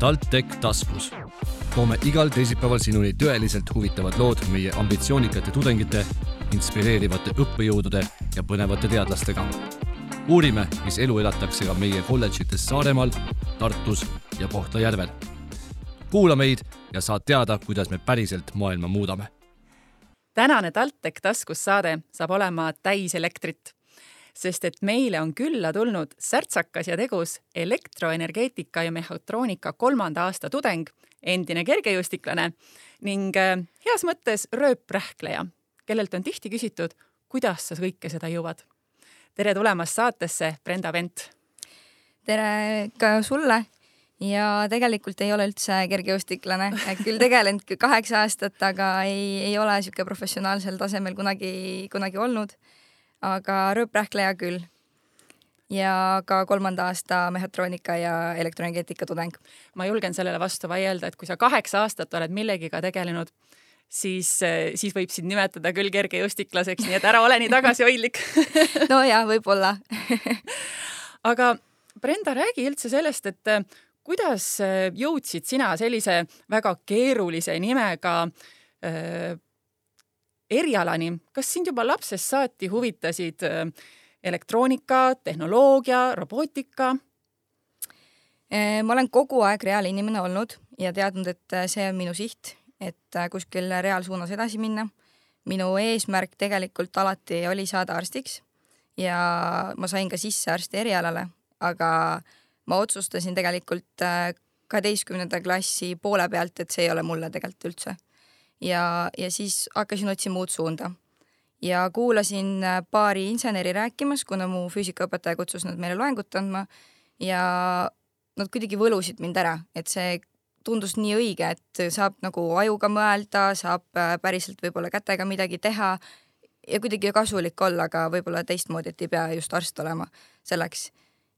TalTech taskus. toome igal teisipäeval sinuni tõeliselt huvitavad lood meie ambitsioonikate tudengite, inspireerivate õppejõudude ja põnevate teadlastega. uurime, mis elu elatakse ka meie kolledžites Saaremaal, Tartus ja Kohtla-Järvel. kuula meid ja saad teada, kuidas me päriselt maailma muudame tänane TalTech taskus saade saab olema täis elektrit sest et meile on külla tulnud särtsakas ja tegus elektroenergeetika ja mehhatroonika kolmanda aasta tudeng, endine kergejõustiklane ning äh, heas mõttes rööprähkleja, kellelt on tihti küsitud, kuidas sa kõike seda jõuad. tere tulemast saatesse, Brenda Vent! tere ka sulle ja tegelikult ei ole üldse kergejõustiklane, küll tegelenud kaheksa aastat, aga ei, ei ole niisugune professionaalsel tasemel kunagi, kunagi olnud aga rööprähkleja küll. ja ka kolmanda aasta mehhatroonika ja elektroenergeetika tudeng. ma julgen sellele vastu vaielda, et kui sa kaheksa aastat oled millegiga tegelenud, siis, siis võib sind nimetada küll kergejõustiklaseks, nii et ära ole nii tagasihoidlik no ja võib-olla aga Brenda, räägi üldse sellest, et kuidas jõudsid sina sellise väga keerulise nimega äh, erialani, kas sind juba lapsest saati huvitasid äh, elektroonika, tehnoloogia, robootika? Äh, ma olen kogu aeg reaalinimene olnud ja teadnud, et äh, see on minu siht, et kuskil reaalsuunas edasi minna. minu eesmärk tegelikult alati oli saada arstiks ja ma sain ka sisse arsti erialale, aga ma otsustasin tegelikult kaheteistkümnenda klassi poole pealt, et see ei ole mulle tegelikult üldse ja, ja siis hakkasin otsima uut suunda. ja kuulasin äh, paari inseneri rääkimas, kuna mu füüsikaõpetaja kutsus nad meile loengut andma ja nad kuidagi võlusid mind ära, et see tundus nii õige, et saab nagu ajuga mõelda, saab äh, päriselt võib-olla kätega midagi teha ja kuidagi kasulik olla, aga võib-olla teistmoodi, et ei pea just arst olema selleks.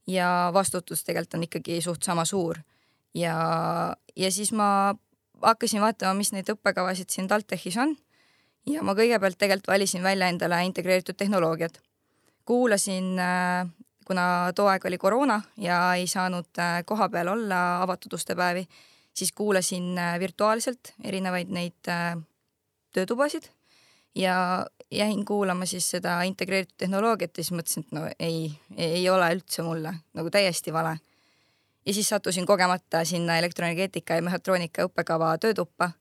ja vastutus tegelikult on ikkagi suht sama suur. ja, ja siis ma hakkasin vaatama, mis neid õppekavasid siin TalTechis on ja ma kõigepealt tegelikult valisin välja endale integreeritud tehnoloogiad. kuulasin, äh, kuna too aeg oli koroona ja ei saanud äh, kohapeal olla avatud ustepäevi, siis kuulasin äh, virtuaalselt erinevaid neid töötubasid ja jäin kuulama siis seda integreeritud tehnoloogiat ja siis mõtlesin, et no ei, ei ole üldse mulle nagu täiesti vale ja siis sattusin kogemata sinna elektroenergeetika ja mehhatroonika õppekava töötuppa,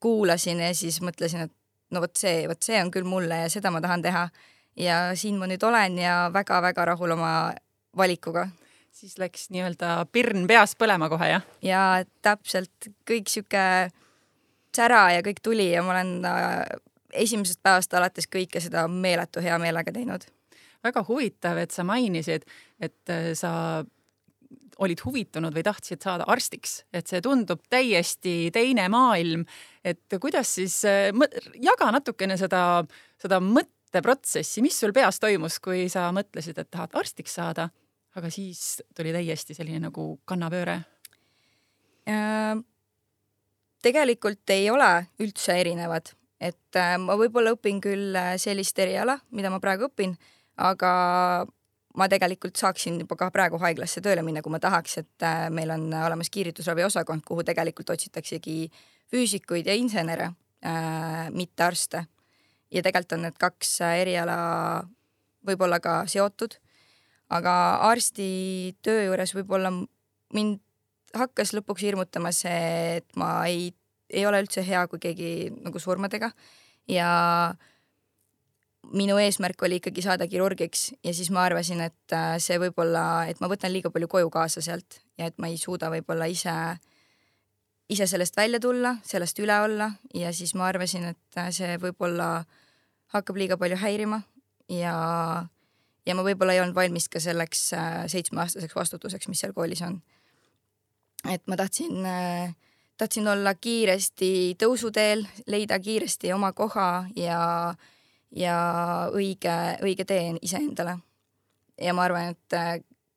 kuulasin ja siis mõtlesin, et no vot see, vot see on küll mulle ja seda ma tahan teha. ja siin ma nüüd olen ja väga-väga rahul oma valikuga. siis läks nii-öelda pirn peas põlema kohe, jah? ja täpselt kõik sihuke sära ja kõik tuli ja ma olen äh, esimesest päevast alates kõike seda meeletu hea meelega teinud. väga huvitav, et sa mainisid, et äh, sa olid huvitunud või tahtsid saada arstiks, et see tundub täiesti teine maailm. et kuidas siis, äh, jaga natukene seda, seda mõtteprotsessi, mis sul peas toimus, kui sa mõtlesid, et tahad arstiks saada, aga siis tuli täiesti selline nagu kannapööre äh,? tegelikult ei ole üldse erinevad, et äh, ma võib-olla õpin küll äh, sellist eriala, mida ma praegu õpin, aga ma tegelikult saaksin juba ka praegu haiglasse tööle minna, kui ma tahaks, et äh, meil on olemas kiiritusravi osakond, kuhu tegelikult otsitaksegi füüsikuid ja insenere äh,, mitte arste. ja tegelikult on need kaks äh, eriala võib-olla ka seotud, aga arsti töö juures võib-olla mind hakkas lõpuks hirmutama see, et ma ei, ei ole üldse hea, kui keegi nagu surmadega ja äh, minu eesmärk oli ikkagi saada kirurgiks ja siis ma arvasin, et äh, see võib-olla, et ma võtan liiga palju koju kaasa sealt ja et ma ei suuda võib-olla ise, ise sellest välja tulla, sellest üle olla ja siis ma arvasin, et äh, see võib-olla hakkab liiga palju häirima ja, ja ma võib-olla ei olnud valmis ka selleks äh, seitsmeaastaseks vastutuseks, mis seal koolis on. et ma tahtsin tahtsin olla kiiresti tõusuteel, leida kiiresti oma koha ja äh, ja õige, õige tee iseendale. ja ma arvan, et äh,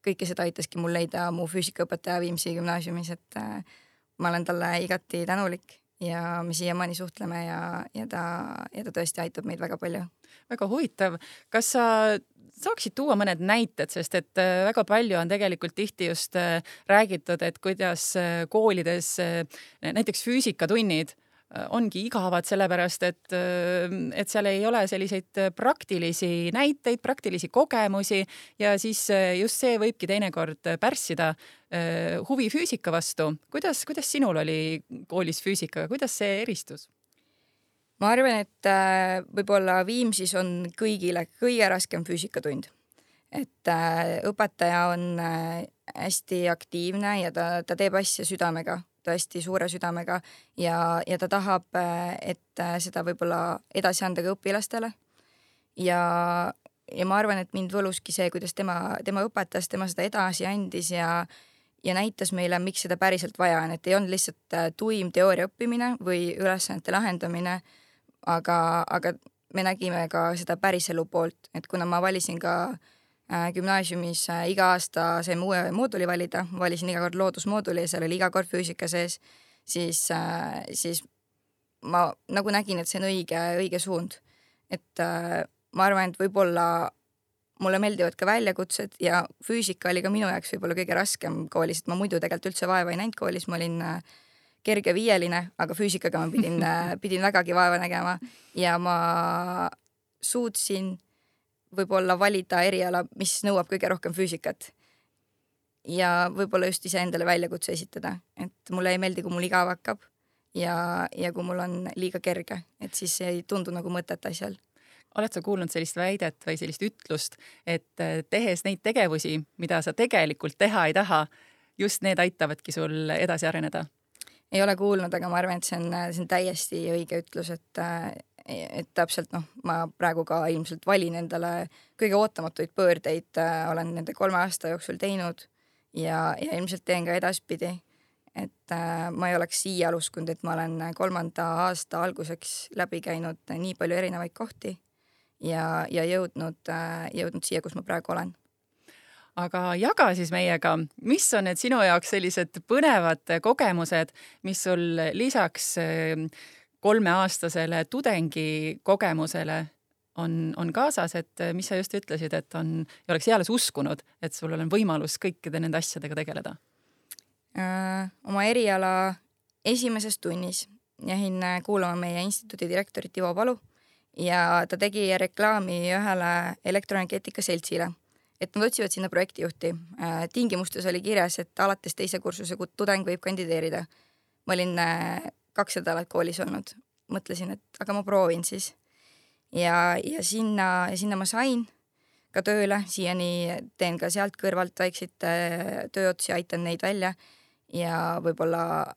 kõike seda aitaski mul leida mu füüsikaõpetaja Viimsi gümnaasiumis, et äh, ma olen talle igati tänulik ja me siiamaani suhtleme ja, ja ta, ja ta tõesti aitab meid väga palju. väga huvitav, kas sa saaksid tuua mõned näited, sest et väga palju on tegelikult tihti just räägitud, et kuidas koolides näiteks füüsikatunnid ongi igavad, sellepärast et, et seal ei ole selliseid praktilisi näiteid, praktilisi kogemusi ja siis just see võibki teinekord pärssida eh, huvi füüsika vastu. kuidas, kuidas sinul oli koolis füüsikaga, kuidas see eristus? ma arvan, et äh, võib-olla Viimsis on kõigile kõige raskem füüsikatund. et äh, õpetaja on äh, hästi aktiivne ja ta, ta teeb asja südamega tõesti suure südamega ja, ja ta tahab, et seda võib-olla edasi anda ka õpilastele. ja, ja ma arvan, et mind võluski see, kuidas tema, tema õpetas, tema seda edasi andis ja ja näitas meile, miks seda päriselt vaja on, et ei olnud lihtsalt äh, tuim teooria õppimine või ülesannete lahendamine, aga, aga me nägime ka seda päriselu poolt, et kuna ma valisin ka äh, Äh, gümnaasiumis äh, iga aasta saime uue mooduli valida, valisin iga kord loodusmooduli ja seal oli iga kord füüsika sees, siis, äh, siis ma nagu nägin, et see on õige, õige suund. et ma arvan, et võib-olla mulle meeldivad ka väljakutsed ja füüsika oli ka minu jaoks võib-olla kõige raskem koolis, et ma muidu tegelikult üldse vaeva ei näinud koolis, ma olin kerge viieline, aga füüsikaga ma pidin pidin vägagi vaeva nägema. Ja ma suutsin võib-olla valida eriala, mis nõuab kõige rohkem füüsikat. ja võib-olla just iseendale väljakutse esitada, et mulle ei meeldi, kui mul igav hakkab ja, ja kui mul on liiga kerge, et siis ei tundu nagu mõtet asjal oled sa kuulnud sellist väidet või sellist ütlust, et eh, tehes neid tegevusi, mida sa tegelikult teha ei taha, just need aitavadki sul edasi areneda? ei ole kuulnud, aga ma arvan, et see on, see on täiesti õige ütlus, et et täpselt noh, ma praegu ka ilmselt valin endale kõige ootamatuid pöördeid äh,, olen nende kolme aasta jooksul teinud ja, ja ilmselt teen ka edaspidi. et äh, ma ei oleks iial uskunud, et ma olen kolmanda aasta alguseks läbi käinud nii palju erinevaid kohti ja, ja jõudnud äh,, jõudnud siia, kus ma praegu olen aga jaga siis meiega, mis on need sinu jaoks sellised põnevad kogemused, mis sul lisaks äh, kolmeaastasele tudengi kogemusele on, on kaasas, et eh, mis sa just ütlesid, et on, ei oleks eales uskunud, et sul on võimalus kõikide nende asjadega tegeleda äh,? oma eriala esimeses tunnis jäin äh, kuulama meie instituudi direktorit Ivo Palu ja ta tegi reklaami ühele elektroenergeetika seltsile, et nad otsivad sinna projektijuhti äh,. tingimustes oli kirjas, et alates teise kursuse tudeng võib kandideerida. ma olin äh, kaks nädalat koolis olnud, mõtlesin, et aga ma proovin siis. ja, ja sinna, sinna ma sain ka tööle, siiani teen ka sealt kõrvalt väikseid äh, tööotsi, aitan neid välja ja võib-olla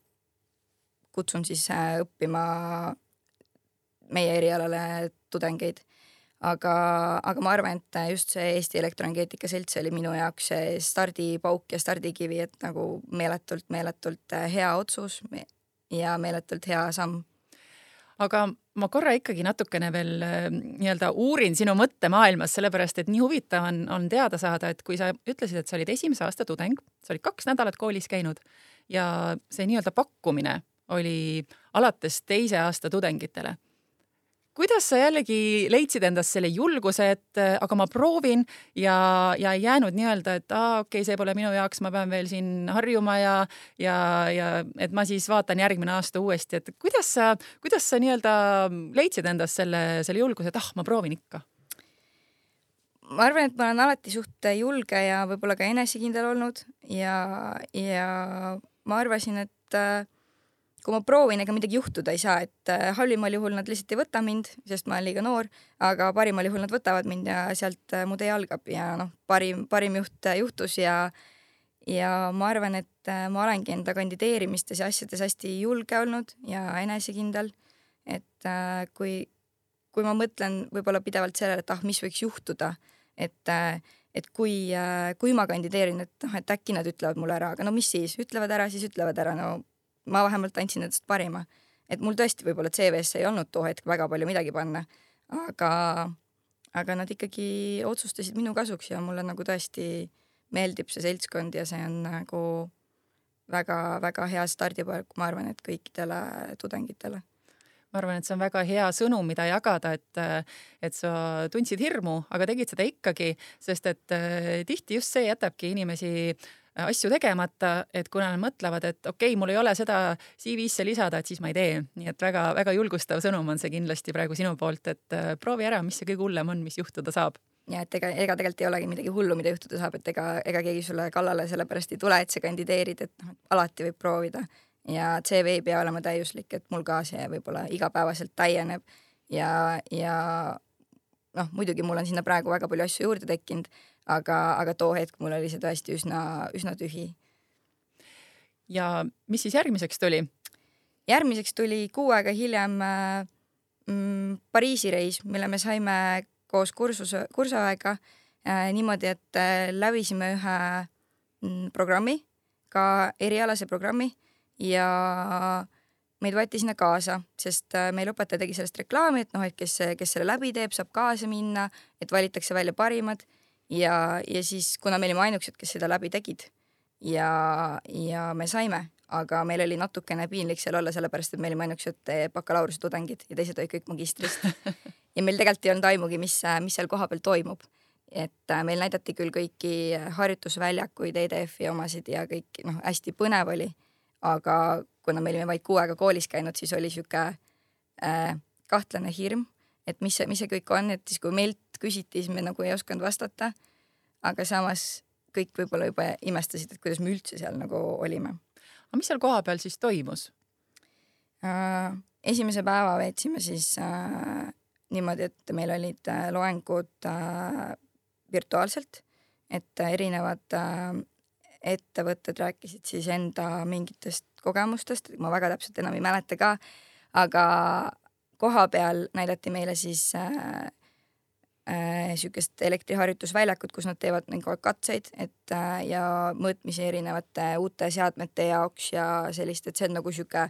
kutsun siis äh, õppima meie erialale tudengeid. aga, aga ma arvan, et just see Eesti Elektroenergeetika Selts oli minu jaoks see stardipauk ja stardikivi, et nagu meeletult, meeletult äh, hea otsus ja meeletult hea samm. aga ma korra ikkagi natukene veel äh, nii-öelda uurin sinu mõttemaailmas, sellepärast et nii huvitav on, on teada saada, et kui sa ütlesid, et sa olid esimese aasta tudeng, sa olid kaks nädalat koolis käinud ja see nii-öelda pakkumine oli alates teise aasta tudengitele kuidas sa jällegi leidsid endas selle julguse, et äh, aga ma proovin ja, ja ei jäänud nii-öelda, et aa, okei okay,, see pole minu jaoks, ma pean veel siin harjuma ja, ja, ja et ma siis vaatan järgmine aasta uuesti, et kuidas sa, kuidas sa nii-öelda leidsid endas selle, selle julguse, et ah, ma proovin ikka? ma arvan, et ma olen alati suht julge ja võib-olla ka enesekindel olnud ja, ja ma arvasin, et äh, kui ma proovin, ega midagi juhtuda ei saa, et äh, halvimal juhul nad lihtsalt ei võta mind, sest ma olen liiga noor, aga parimal juhul nad võtavad mind ja sealt äh, mu tee algab ja noh, parim, parim juht äh, juhtus ja ja ma arvan, et ma olengi enda kandideerimistes ja asjades hästi julge olnud ja enesekindel. et kui, kui ma mõtlen võib-olla pidevalt sellele, et ah, mis võiks juhtuda, et et kui, kui ma kandideerin, et noh, et äkki nad ütlevad mulle ära, aga no mis siis, ütlevad ära, siis ütlevad ära, no ma vähemalt andsin endast parima. et mul tõesti võib-olla CV-sse ei olnud too hetk väga palju midagi panna, aga, aga nad ikkagi otsustasid minu kasuks ja mulle nagu tõesti meeldib see seltskond ja see on nagu väga-väga hea stardipaik, ma arvan, et kõikidele tudengitele ma arvan, et see on väga hea sõnum, mida jagada, et, et sa tundsid hirmu, aga tegid seda ikkagi, sest et äh, tihti just see jätabki inimesi asju tegemata, et kui nad mõtlevad, et okei okay,, mul ei ole seda CV-sse lisada, et siis ma ei tee. nii et väga-väga julgustav sõnum on see kindlasti praegu sinu poolt, et äh, proovi ära, mis see kõige hullem on, mis juhtuda saab. Ja et ega, ega tegelikult ei olegi midagi hullu, mida juhtuda saab, et ega, ega keegi sulle kallale sellepärast ei tule, et sa kandideerid, et noh, alati võib proovida. Ja CV ei pea olema täiuslik, et mul ka see võib-olla igapäevaselt täieneb. Ja, ja noh, muidugi mul on sinna praegu väga palju asju juurde tekkinud, aga, aga too hetk mul oli see tõesti üsna, üsna tühi. ja mis siis järgmiseks tuli? järgmiseks tuli kuu aega hiljem äh, mm, Pariisi reis, mille me saime koos kursuse, kursuaega äh, niimoodi, et äh, läbisime ühe mm, programmi, ka erialase programmi ja meid võeti sinna kaasa, sest äh, meil õpetaja tegi sellest reklaami, et noh, et kes, kes selle läbi teeb, saab kaasa minna, et valitakse välja parimad ja, ja siis, kuna me olime ainukesed, kes seda läbi tegid ja, ja me saime, aga meil oli natukene piinlik seal olla, sellepärast et me olime ainukesed bakalaureuse tudengid ja teised olid kõik magistrist. ja meil tegelikult ei olnud aimugi, mis, mis seal kohapeal toimub. et äh, meil näidati küll kõiki harjutusväljakuid, EDF-i omasid ja kõik noh, hästi põnev oli aga kuna me olime vaid kuu aega koolis käinud, siis oli sihuke äh, kahtlane hirm, et mis see, mis see kõik on, et siis kui meilt küsiti, siis me nagu ei osanud vastata. aga samas kõik võib-olla juba imestasid, et kuidas me üldse seal nagu olime. aga mis seal kohapeal siis toimus äh,? esimese päeva veetsime siis äh, niimoodi, et meil olid äh, loengud äh, virtuaalselt, et erinevad äh, ettevõtted rääkisid siis enda mingitest kogemustest, ma väga täpselt enam ei mäleta ka, aga koha peal näidati meile siis äh, äh, sihukest elektriharjutusväljakut, kus nad teevad nagu katseid, et äh, ja mõõtmisi erinevate uute seadmete jaoks ja sellist, et see on nagu sihuke,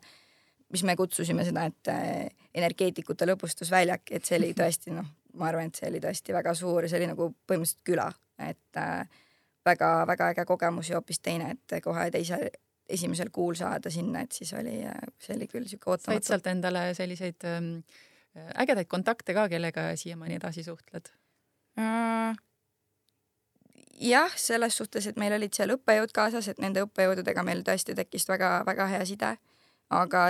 mis me kutsusime seda, et äh, energeetikute lõbustusväljak, et see oli tõesti noh, ma arvan, et see oli tõesti väga suur see oli nagu põhimõtteliselt küla, et äh, väga-väga äge kogemus ja hoopis teine, et kohe teise, esimesel kuul saada sinna, et siis oli, see oli küll sihuke ootamatu. said sealt endale selliseid ähm, ägedaid kontakte ka, kellega siiamaani edasi suhtled äh,? jah, selles suhtes, et meil olid seal õppejõud kaasas, et nende õppejõududega meil tõesti tekkis väga-väga hea side aga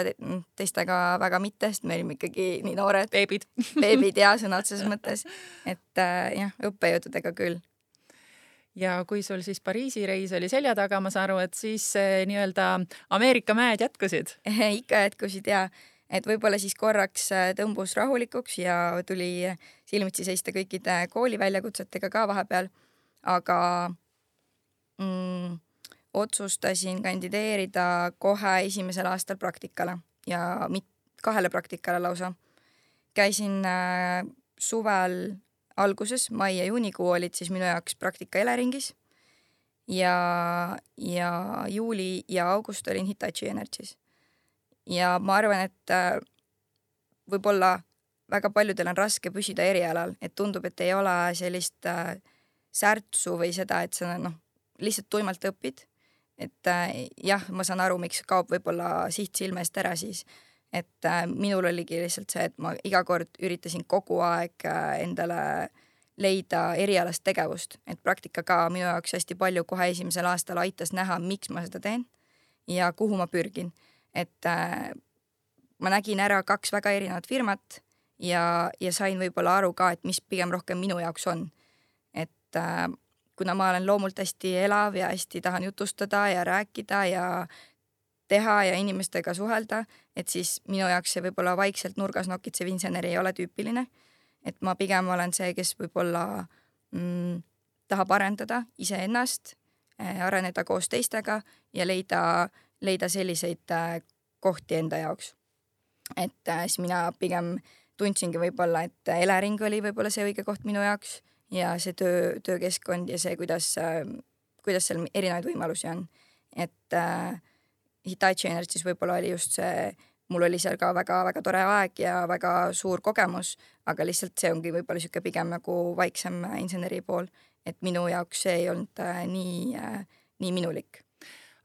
teistega väga mitte, sest me olime ikkagi nii noored. beebid beebid ja sõna otseses mõttes, et äh, jah, õppejõududega küll ja kui sul siis Pariisi reis oli selja taga, ma saan aru, et siis nii-öelda Ameerika mäed jätkusid ikka jätkusid ja et võib-olla siis korraks eh, tõmbus rahulikuks ja tuli silmitsi seista kõikide kooli väljakutsetega ka vahepeal. aga mm, otsustasin kandideerida kohe esimesel aastal praktikale ja mit-, kahele praktikale lausa. käisin äh, suvel alguses, mai ja juunikuu olid siis minu jaoks praktika Eleringis ja, ja juuli ja august olin Hitachi Energys. ja ma arvan, et äh, võib-olla väga paljudel on raske püsida erialal, et tundub, et ei ole sellist äh, särtsu või seda, et sa noh, lihtsalt tuimalt õpid. et äh, jah, ma saan aru, miks kaob võib-olla siht silme eest ära siis et äh, minul oligi lihtsalt see, et ma iga kord üritasin kogu aeg äh, endale leida erialast tegevust, et praktika ka minu jaoks hästi palju kohe esimesel aastal aitas näha, miks ma seda teen ja kuhu ma pürgin. et äh, ma nägin ära kaks väga erinevat firmat ja, ja sain võib-olla aru ka, et mis pigem rohkem minu jaoks on. et äh, kuna ma olen loomult hästi elav ja hästi tahan jutustada ja rääkida ja teha ja inimestega suhelda, et siis minu jaoks see võib-olla vaikselt nurgas nokitsev insener ei ole tüüpiline. et ma pigem olen see, kes võib-olla mm, tahab arendada iseennast äh,, areneda koos teistega ja leida, leida selliseid äh, kohti enda jaoks. et äh, siis mina pigem tundsingi võib-olla, et Elering oli võib-olla see õige koht minu jaoks ja see töö, töökeskkond ja see, kuidas kuidas seal erinevaid võimalusi on. et äh, Hitachi Energys võib-olla oli just see, mul oli seal ka väga-väga tore aeg ja väga suur kogemus, aga lihtsalt see ongi võib-olla niisugune pigem nagu vaiksem inseneri pool, et minu jaoks see ei olnud äh, nii äh,, nii minulik.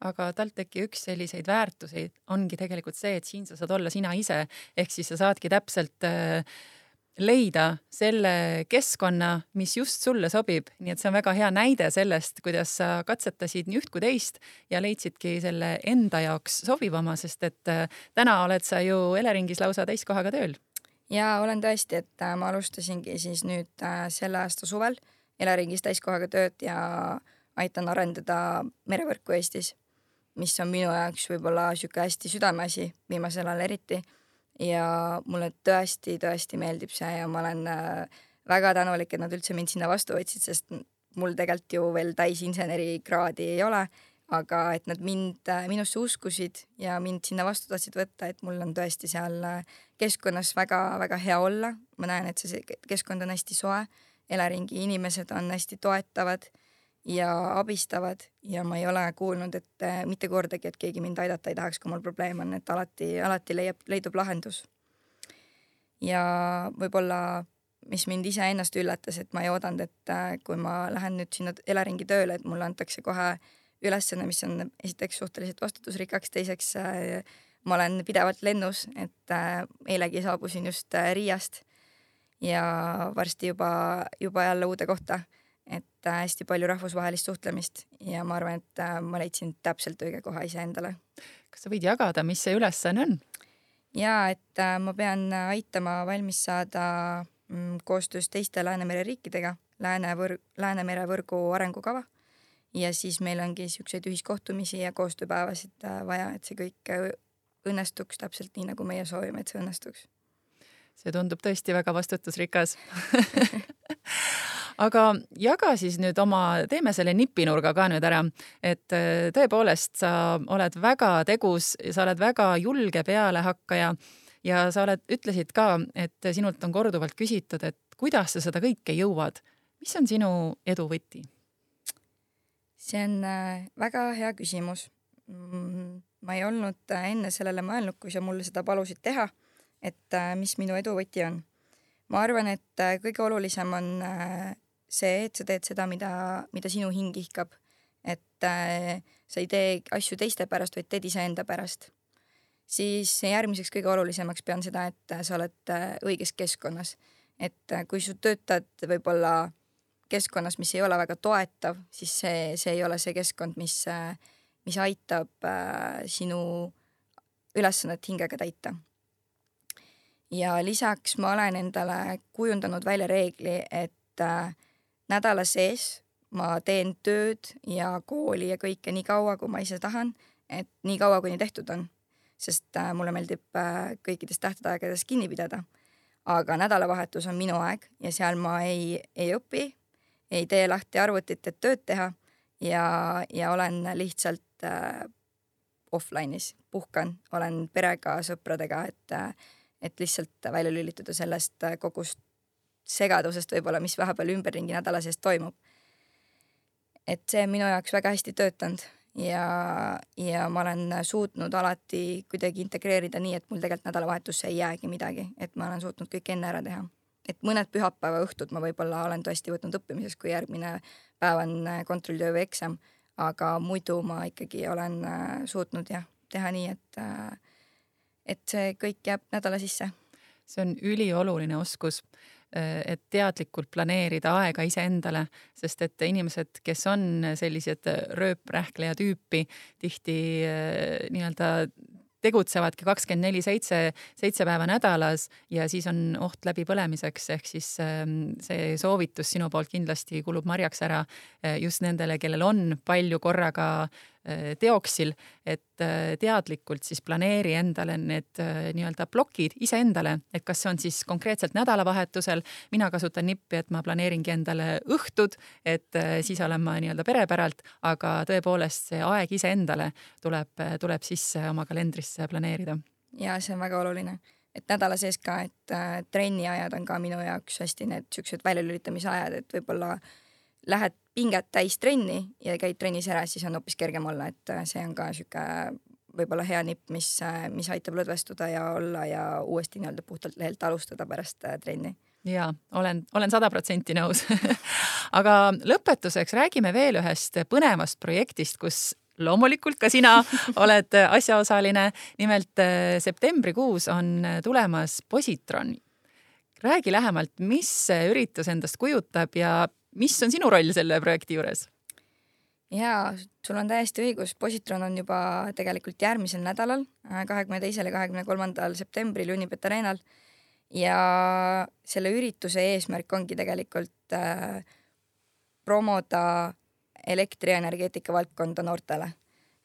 Aga TalTechi üks selliseid väärtuseid ongi tegelikult see, et siin sa saad olla sina ise, ehk siis sa saadki täpselt äh, leida selle keskkonna, mis just sulle sobib, nii et see on väga hea näide sellest, kuidas sa katsetasid nii üht kui teist ja leidsidki selle enda jaoks sobivama, sest et äh, täna oled sa ju Eleringis lausa täiskohaga tööl. ja olen tõesti, et äh, ma alustasingi siis nüüd äh, selle aasta suvel Eleringis täiskohaga tööd ja aitan arendada merevõrku Eestis, mis on minu jaoks võib-olla sihuke hästi südameasi viimasel ajal eriti ja mulle tõesti-tõesti meeldib see ja ma olen äh, väga tänulik, et nad üldse mind sinna vastu võtsid, sest mul tegelikult ju veel täisinseneri kraadi ei ole, aga et nad mind, äh, minusse uskusid ja mind sinna vastu tahtsid võtta, et mul on tõesti seal äh, keskkonnas väga-väga hea olla. ma näen, et see keskkond on hästi soe, Eleringi inimesed on hästi toetavad ja abistavad ja ma ei ole kuulnud, et äh, mitte kordagi, et keegi mind aidata ei tahaks, kui mul probleem on, et alati, alati leiab, leidub lahendus. ja võib-olla, mis mind iseennast üllatas, et ma ei oodanud, et äh, kui ma lähen nüüd sinna Eleringi tööle, et mulle antakse kohe ülesanne, mis on esiteks suhteliselt vastutusrikkaks, teiseks äh, ma olen pidevalt lennus, et eilegi saabusin just Riiast ja varsti juba, juba jälle uude kohta et äh, hästi palju rahvusvahelist suhtlemist ja ma arvan, et äh, ma leidsin täpselt õige koha iseendale. kas sa võid jagada, mis see ülesanne on? ja et äh, ma pean aitama valmis saada mm, koostöös teiste Läänemere riikidega Lääne-võr-, Läänemere võrgu arengukava ja siis meil ongi siukseid ühiskohtumisi ja koostööpäevasid vaja, et see kõik õnnestuks täpselt nii, nagu meie soovime, et see õnnestuks. see tundub tõesti väga vastutusrikas aga jaga siis nüüd oma, teeme selle nipinurga ka nüüd ära, et äh, tõepoolest sa oled väga tegus, sa oled väga julge pealehakkaja ja sa oled, ütlesid ka, et sinult on korduvalt küsitud, et kuidas sa seda kõike jõuad. mis on sinu edu võti? see on äh, väga hea küsimus. Mm, ma ei olnud äh, enne sellele mõelnud, kui sa mulle seda palusid teha, et mis minu edu võti on ma arvan, et kõige olulisem on see, et sa teed seda, mida, mida sinu hing ihkab. et äh, sa ei tee asju teiste pärast, vaid teed iseenda pärast. siis järgmiseks kõige olulisemaks pean seda, et sa oled äh, õiges keskkonnas. et äh, kui sa töötad võib-olla keskkonnas, mis ei ole väga toetav, siis see, see ei ole see keskkond, mis äh,, mis aitab äh, sinu ülesannet hingega täita ja lisaks ma olen endale kujundanud välja reegli, et äh, nädala sees ma teen tööd ja kooli ja kõike nii kaua, kui ma ise tahan, et nii kaua, kuni tehtud on. sest äh, mulle meeldib äh, kõikidest tähtaegadest kinni pidada. aga nädalavahetus on minu aeg ja seal ma ei, ei õpi, ei tee lahti arvutit, et tööd teha ja, ja olen lihtsalt äh, offline'is, puhkan, olen perega, sõpradega, et, äh, et lihtsalt välja lülituda sellest kogust segadusest võib-olla, mis vahepeal ümberringi nädala sees toimub. et see on minu jaoks väga hästi töötanud ja, ja ma olen suutnud alati kuidagi integreerida nii, et mul tegelikult nädalavahetusse ei jäägi midagi, et ma olen suutnud kõik enne ära teha. et mõned pühapäeva õhtud ma võib-olla olen tõesti võtnud õppimiseks, kui järgmine päev on kontrolltöö või eksam, aga muidu ma ikkagi olen äh, suutnud jah, teha nii, et äh, et see kõik jääb nädala sisse. see on ülioluline oskus et teadlikult planeerida aega iseendale, sest et inimesed, kes on sellised rööprähkleja tüüpi, tihti äh, nii-öelda tegutsevadki kakskümmend neli seitse, seitse päeva nädalas ja siis on oht läbipõlemiseks, ehk siis ähm, see soovitus sinu poolt kindlasti kulub marjaks ära äh, just nendele, kellel on palju korraga äh, teoksil, et äh, teadlikult siis planeeri endale need nii-öelda plokid iseendale, et kas see on siis konkreetselt nädalavahetusel, mina kasutan nippi, et ma planeeringi endale õhtud, et siis olen ma nii-öelda pere päralt, aga tõepoolest see aeg iseendale tuleb, tuleb sisse oma kalendrisse planeerida? ja see on väga oluline, et nädala sees ka, et äh, trenniajad on ka minu jaoks hästi need siuksed väljalülitamise ajad, et võib-olla lähed pinget täis trenni ja käid trennis ära, siis on hoopis kergem olla, et äh, see on ka sihuke võib-olla hea nipp, mis, äh, mis aitab lõdvestuda ja olla ja uuesti nii-öelda puhtalt lehelt alustada pärast äh, trenni ja olen, olen sada protsenti nõus aga lõpetuseks räägime veel ühest põnevast projektist, kus loomulikult ka sina oled asjaosaline. nimelt septembrikuus on tulemas Positron. räägi lähemalt, mis see üritus endast kujutab ja mis on sinu roll selle projekti juures? jaa, sul on täiesti õigus, Positron on juba tegelikult järgmisel nädalal, kahekümne teisel ja kahekümne kolmandal septembril Unibet Arenal. Ja selle ürituse eesmärk ongi tegelikult äh, promoda elektrienergeetika valdkonda noortele,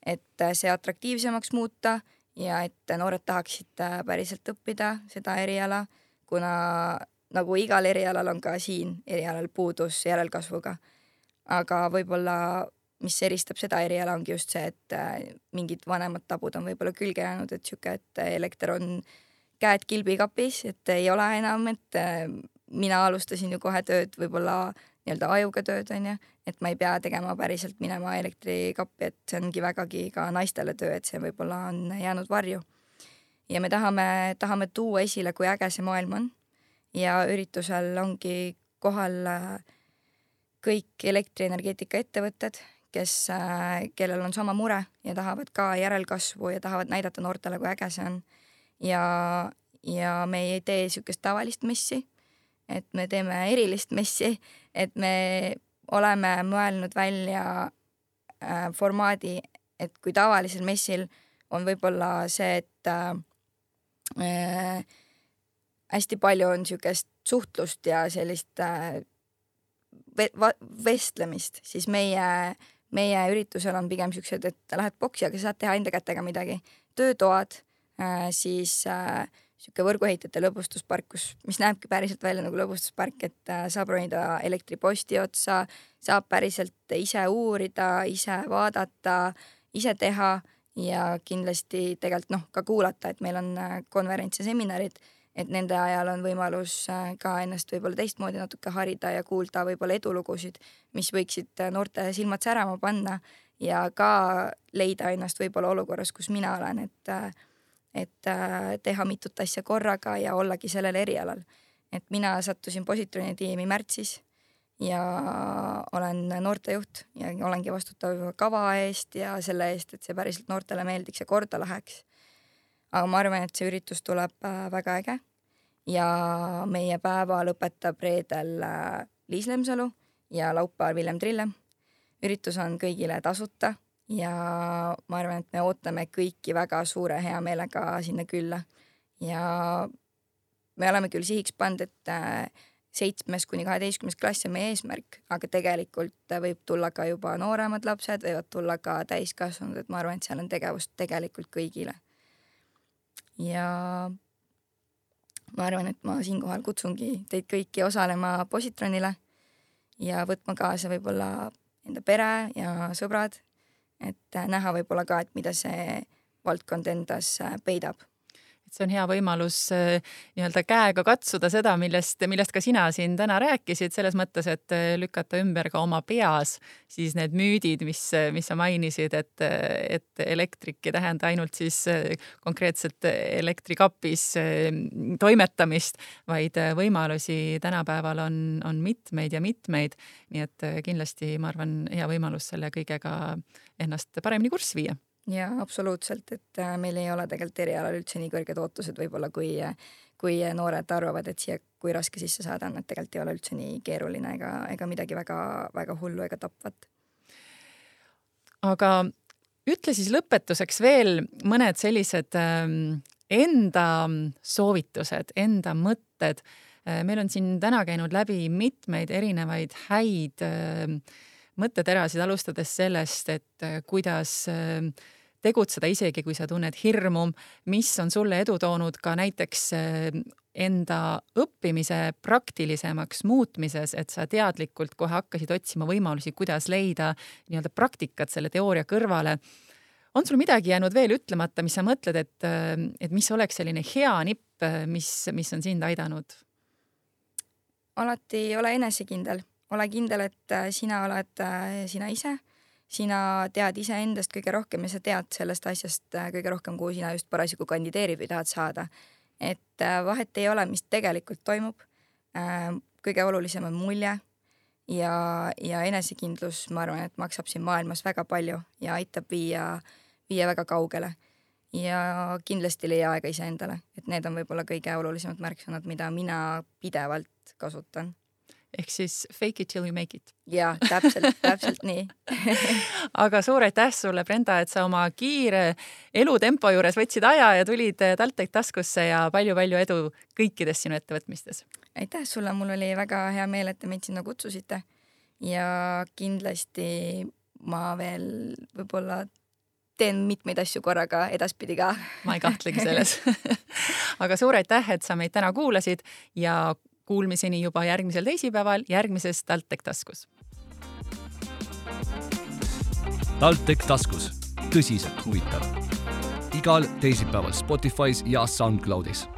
et äh, see atraktiivsemaks muuta ja et noored tahaksid äh, päriselt õppida seda eriala, kuna nagu igal erialal on ka siin erialal puudus järelkasvuga. aga võib-olla, mis eristab seda eriala, ongi just see, et äh, mingid vanemad tabud on võib-olla külge jäänud, et sihuke, et elekter on käed kilbikapis, et ei ole enam, et äh, mina alustasin ju kohe tööd võib-olla nii-öelda ajuga tööd onju, et ma ei pea tegema päriselt minema elektrikappi, et see ongi vägagi ka naistele töö, et see võib-olla on jäänud varju. ja me tahame, tahame tuua esile, kui äge see maailm on ja üritusel ongi kohal äh, kõik elektrienergeetika ettevõtted, kes, äh, kellel on sama mure ja tahavad ka järelkasvu ja tahavad näidata noortele, kui äge see on. ja, ja me ei tee niisugust tavalist messi, et me teeme erilist messi, et me oleme mõelnud välja äh, formaadi, et kui tavalisel messil on võib-olla see, et äh, hästi palju on niisugust suhtlust ja sellist äh, vestlemist, siis meie, meie üritusel on pigem siuksed, et lähed boksi, aga saad teha enda kätega midagi. töötoad, äh, siis äh, sihuke võrguehitajate lõbustuspark, kus, mis näebki päriselt välja nagu lõbustuspark, et saab ronida elektriposti otsa, saab päriselt ise uurida, ise vaadata, ise teha ja kindlasti tegelikult noh, ka kuulata, et meil on konverents ja seminarid et nende ajal on võimalus äh, ka ennast võib-olla teistmoodi natuke harida ja kuulda võib-olla edulugusid, mis võiksid äh, noorte silmad särama panna ja ka leida ennast võib-olla olukorras, kus mina olen, et äh, et teha mitut asja korraga ja ollagi sellel erialal. et mina sattusin Positroni tiimi märtsis ja olen noortejuht ja olengi vastutav kava eest ja selle eest, et see päriselt noortele meeldiks ja korda läheks. aga ma arvan, et see üritus tuleb väga äge ja meie päeva lõpetab reedel äh, Liis Lemsalu ja laupäeval Villem Trillem. üritus on kõigile tasuta ja ma arvan, et me ootame kõiki väga suure heameelega sinna külla ja me oleme küll sihiks pannud, et äh, seitsmes kuni kaheteistkümnes klass on meie eesmärk, aga tegelikult võib tulla ka juba nooremad lapsed, võivad tulla ka täiskasvanud, et ma arvan, et seal on tegevust tegelikult kõigile. ja ma arvan, et ma siinkohal kutsungi teid kõiki osalema Positronile ja võtma kaasa võib-olla enda pere ja sõbrad, et näha võib-olla ka, et mida see valdkond endas peidab et see on hea võimalus äh, nii-öelda käega katsuda seda, millest, millest ka sina siin täna rääkisid, selles mõttes, et äh, lükata ümber ka oma peas siis need müüdid, mis, mis sa mainisid, et, et elektrik ei tähenda ainult siis äh, konkreetselt elektrikapis toimetamist, vaid võimalusi tänapäeval on, on mitmeid ja mitmeid. nii et kindlasti ma arvan, hea võimalus selle kõigega ennast paremini kurssi viia jaa, absoluutselt, et äh, meil ei ole tegelikult erialal üldse nii kõrged ootused võib-olla, kui, kui noored arvavad, et siia, kui raske sisse saada on, et tegelikult ei ole üldse nii keeruline ega, ega midagi väga-väga hullu ega tapvat. aga ütle siis lõpetuseks veel mõned sellised ähm, enda soovitused, enda mõtted. Äh, meil on siin täna käinud läbi mitmeid erinevaid häid äh, mõtteterasid, alustades sellest, et kuidas äh, tegutseda, isegi kui sa tunned hirmu, mis on sulle edu toonud ka näiteks eh, enda õppimise praktilisemaks muutmises, et sa teadlikult kohe hakkasid otsima võimalusi, kuidas leida nii-öelda praktikat selle teooria kõrvale. on sul midagi jäänud veel ütlemata, mis sa mõtled, et, eh, et mis oleks selline hea nipp, eh, mis, mis on sind aidanud? alati ole enesekindel, ole kindel, et sina oled sina ise sina tead iseendast kõige rohkem ja sa tead sellest asjast äh, kõige rohkem, kuhu sina just parasjagu kandideerid või tahad saada. et äh, vahet ei ole, mis tegelikult toimub. Äh, kõige olulisem on mulje ja, ja enesekindlus, ma arvan, et maksab siin maailmas väga palju ja aitab viia, viia väga kaugele. ja kindlasti leia aega iseendale, et need on võib-olla kõige olulisemad märksõnad, mida mina pidevalt kasutan ehk siis fake it till you make it. ja täpselt täpselt nii aga suur aitäh sulle, Brenda, et sa oma kiire elutempo juures võtsid aja ja tulid TalTech taskusse ja palju-palju edu kõikides sinu ettevõtmistes. aitäh sulle, mul oli väga hea meel, et te mind sinna kutsusite ja kindlasti ma veel võib-olla teen mitmeid asju korraga edaspidi ka. ma ei kahtlegi selles aga suur aitäh, et sa meid täna kuulasid ja Kuulmiseni juba järgmisel teisipäeval järgmises TalTech taskus. TalTech taskus, tõsiselt huvitav. igal teisipäeval Spotify's ja SoundCloudis